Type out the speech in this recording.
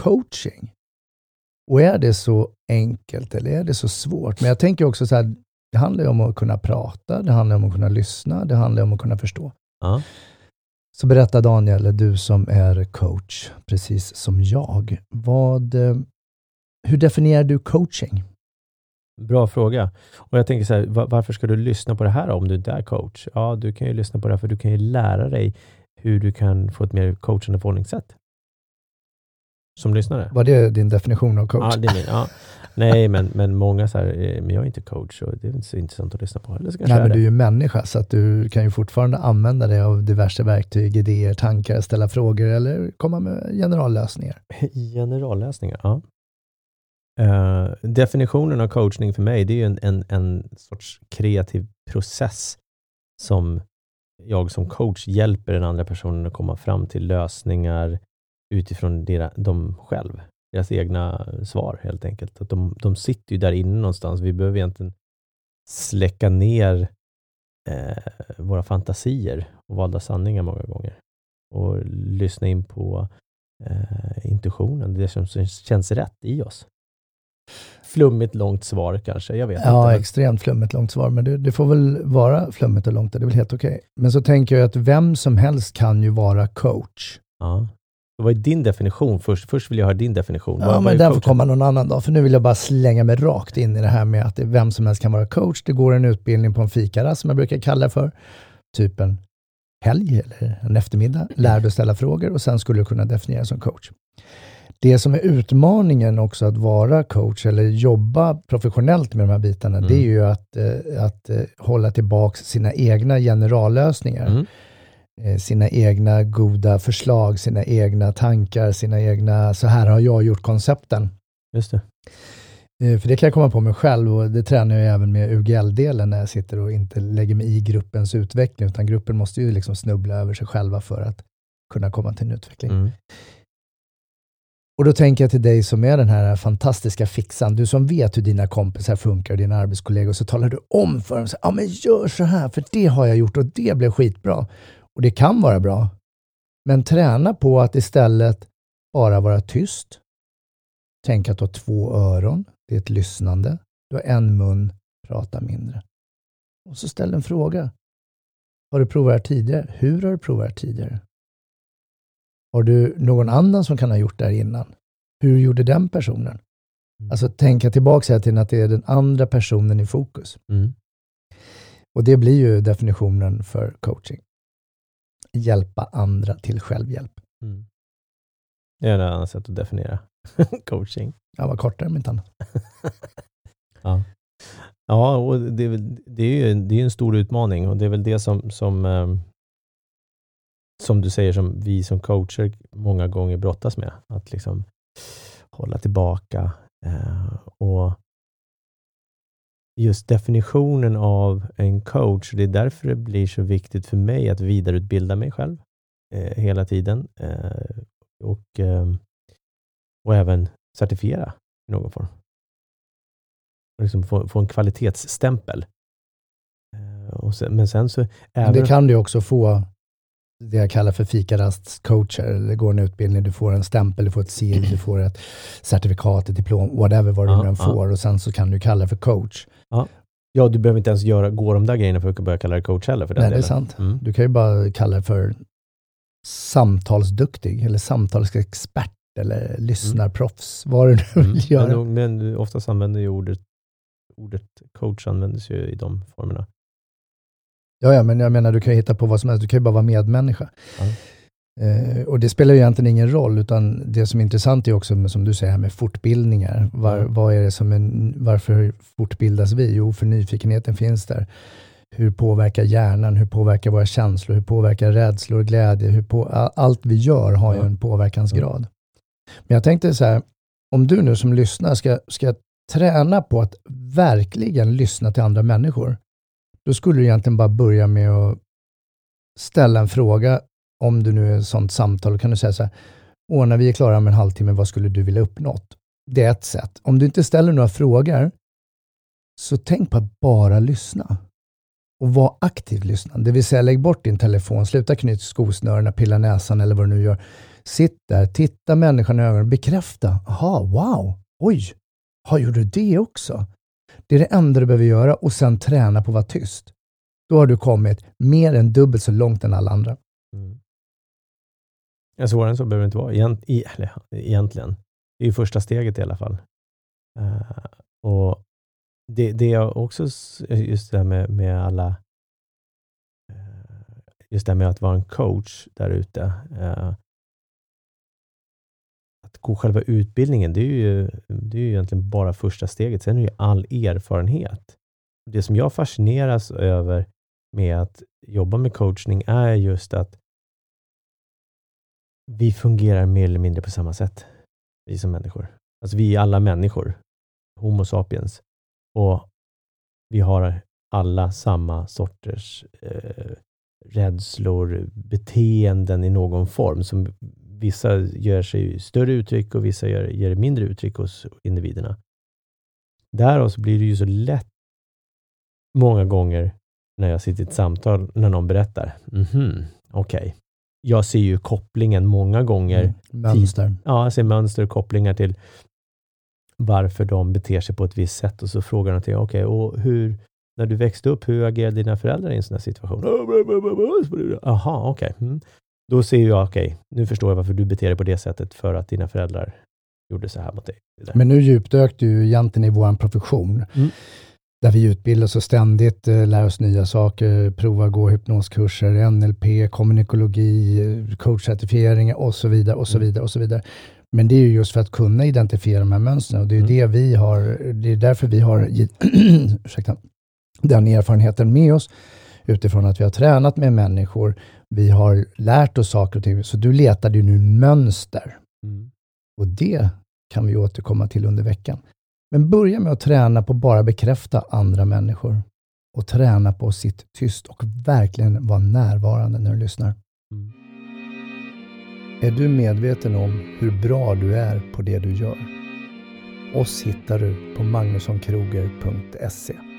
coaching. Och är det så enkelt eller är det så svårt? Men jag tänker också så här, det handlar ju om att kunna prata, det handlar om att kunna lyssna, det handlar om att kunna förstå. Ja. Så berätta Daniel, du som är coach, precis som jag. Vad, eh, hur definierar du coaching? Bra fråga. Och jag tänker så här, varför ska du lyssna på det här om du inte är coach? Ja, du kan ju lyssna på det här för du kan ju lära dig hur du kan få ett mer coachande förhållningssätt. Som lyssnare. Var det din definition av coach? Ja, det är min. Ja. Nej, men, men många så här, men jag är inte coach och det är inte så intressant att lyssna på. Eller ska Nej, men du är ju människa, så att du kan ju fortfarande använda dig av diverse verktyg, idéer, tankar, ställa frågor eller komma med generallösningar. Generallösningar, ja. Uh, definitionen av coachning för mig, det är ju en, en, en sorts kreativ process som jag som coach hjälper den andra personen att komma fram till lösningar utifrån dem själv. Deras egna svar helt enkelt. Att de, de sitter ju där inne någonstans. Vi behöver egentligen släcka ner eh, våra fantasier och valda sanningar många gånger. Och lyssna in på eh, intuitionen, det som känns rätt i oss. Flummigt långt svar kanske, jag vet ja, inte. extremt flummigt långt svar, men det, det, får väl vara flummigt och långt, det är väl helt okej. Okay. Men så tänker jag att vem som helst kan ju vara coach. Ja. Vad är din definition först? Först vill jag höra din definition. Ja, vad, men den får komma någon annan dag, för nu vill jag bara slänga mig rakt in i det här med att vem som helst kan vara coach. Det går en utbildning på en fikarast, som jag brukar kalla det för. Typ en helg eller en eftermiddag. Lär dig ställa frågor och sen skulle du kunna definiera som coach. Det som är utmaningen också att vara coach eller jobba professionellt med de här bitarna, mm. det är ju att, eh, att eh, hålla tillbaka sina egna generallösningar. Mm. Eh, sina egna goda förslag, sina egna tankar, sina egna, så här har jag gjort koncepten. Just det. För det kan jag komma på mig själv och det tränar jag även med UGL-delen när jag sitter och inte lägger mig i gruppens utveckling, utan gruppen måste ju liksom snubbla över sig själva för att kunna komma till en utveckling. Mm. Och då tänker jag till dig som är den här fantastiska fixan, du som vet hur dina kompisar funkar, dina arbetskollegor, så talar du om för dem, ja ah, men gör så här, för det har jag gjort och det blev skitbra. Och det kan vara bra. Men träna på att istället bara vara tyst. Tänk att du har två öron, det är ett lyssnande. Du har en mun, prata mindre. Och så ställ en fråga. Har du provat det här tidigare? Hur har du provat det här tidigare? Har du någon annan som kan ha gjort det här innan? Hur gjorde den personen? Mm. Alltså tänka tillbaka till att det är den andra personen i fokus. Mm. Och det blir ju definitionen för coaching. Hjälpa andra till självhjälp. Mm. Det är ett annat sätt att definiera coaching. Ja, var kortare om inte annat. ja. ja, och det, det är ju det är en stor utmaning och det är väl det som, som um, som du säger, som vi som coacher många gånger brottas med. Att liksom hålla tillbaka. Eh, och just definitionen av en coach, det är därför det blir så viktigt för mig att vidareutbilda mig själv eh, hela tiden. Eh, och, eh, och även certifiera i någon form. Och liksom få, få en kvalitetsstämpel. Eh, sen, men sen så... Även, det kan du också få det jag kallar för fikarastcoacher. Det går en utbildning, du får en stämpel, du får ett sil, du får ett certifikat, ett diplom, whatever vad du ja, nu än ja. får. Och sen så kan du kalla det för coach. Ja. ja, du behöver inte ens göra, gå de där grejerna för att börja kalla det coach heller. För den Nej, delen. det är sant. Mm. Du kan ju bara kalla det för samtalsduktig eller samtalsexpert eller lyssnarproffs, mm. vad du nu vill mm. göra. Men, men oftast använder ju ordet, ordet coach används ju i de formerna. Ja, ja, men jag menar, du kan ju hitta på vad som helst. Du kan ju bara vara medmänniska. Mm. Eh, och det spelar ju egentligen ingen roll, utan det som är intressant är också, som du säger, med fortbildningar. Var, mm. vad är det som är, varför fortbildas vi? Jo, för nyfikenheten finns där. Hur påverkar hjärnan? Hur påverkar våra känslor? Hur påverkar rädslor, glädje? Hur på, allt vi gör har ju en påverkansgrad. Men jag tänkte så här, om du nu som lyssnar ska, ska träna på att verkligen lyssna till andra människor, då skulle du egentligen bara börja med att ställa en fråga, om du nu är ett sånt samtal, kan du säga så här, Åh, när vi är klara om en halvtimme, vad skulle du vilja uppnått? Det är ett sätt. Om du inte ställer några frågor, så tänk på att bara lyssna. Och var aktivt lyssnande. Det vill säga, lägg bort din telefon, sluta knyta skosnörena, pilla näsan eller vad du nu gör. Sitt där, titta människan i ögonen, bekräfta. Aha, wow, oj, har gjorde du det också? Det är det enda du behöver göra och sen träna på att vara tyst. Då har du kommit mer än dubbelt så långt än alla andra. Mm. Ja, svårare än så behöver det inte vara, Egent, i, eller, egentligen. Det är ju första steget i alla fall. Uh, och det, det är också just det här med, med alla uh, just det här med att vara en coach där ute. Uh, att gå själva utbildningen, det är, ju, det är ju egentligen bara första steget. Sen är det ju all erfarenhet. Det som jag fascineras över med att jobba med coachning är just att vi fungerar mer eller mindre på samma sätt, vi som människor. Alltså vi är alla människor, Homo sapiens. Och vi har alla samma sorters eh, rädslor, beteenden i någon form. Som vissa gör sig större uttryck och vissa gör, ger mindre uttryck hos individerna. Därav så blir det ju så lätt många gånger när jag sitter i ett samtal när någon berättar. Mm -hmm, Okej, okay jag ser ju kopplingen många gånger. Mm, mönster. ja, jag ser mönster och kopplingar till varför de beter sig på ett visst sätt och så frågar de till, okej, okay, och hur, när du växte upp, hur agerade dina föräldrar i en sån här situation? Jaha, okej. Okay. Mm. Då ser jag, okej, okay, nu förstår jag varför du beter dig på det sättet, för att dina föräldrar gjorde så här mot dig. Men nu djupdök du egentligen i vår profession. Mm där vi utbildar oss och ständigt eh, lär oss nya saker, prova gå hypnoskurser, NLP, kommunikologi, coachcertifieringar och så vidare och så mm. vidare och så vidare. Men det är ju just för att kunna identifiera de här mönstren och det är mm. det vi har, det är därför vi har ursäkta, den erfarenheten med oss utifrån att vi har tränat med människor, vi har lärt oss saker och ting. Så du letade ju nu mönster. Mm. Och det kan vi återkomma till under veckan. Men börja med att träna på att bara bekräfta andra människor och träna på att sitta tyst och verkligen vara närvarande när du lyssnar. Mm. Är du medveten om hur bra du är på det du gör? Oss hittar du på magnussonkroger.se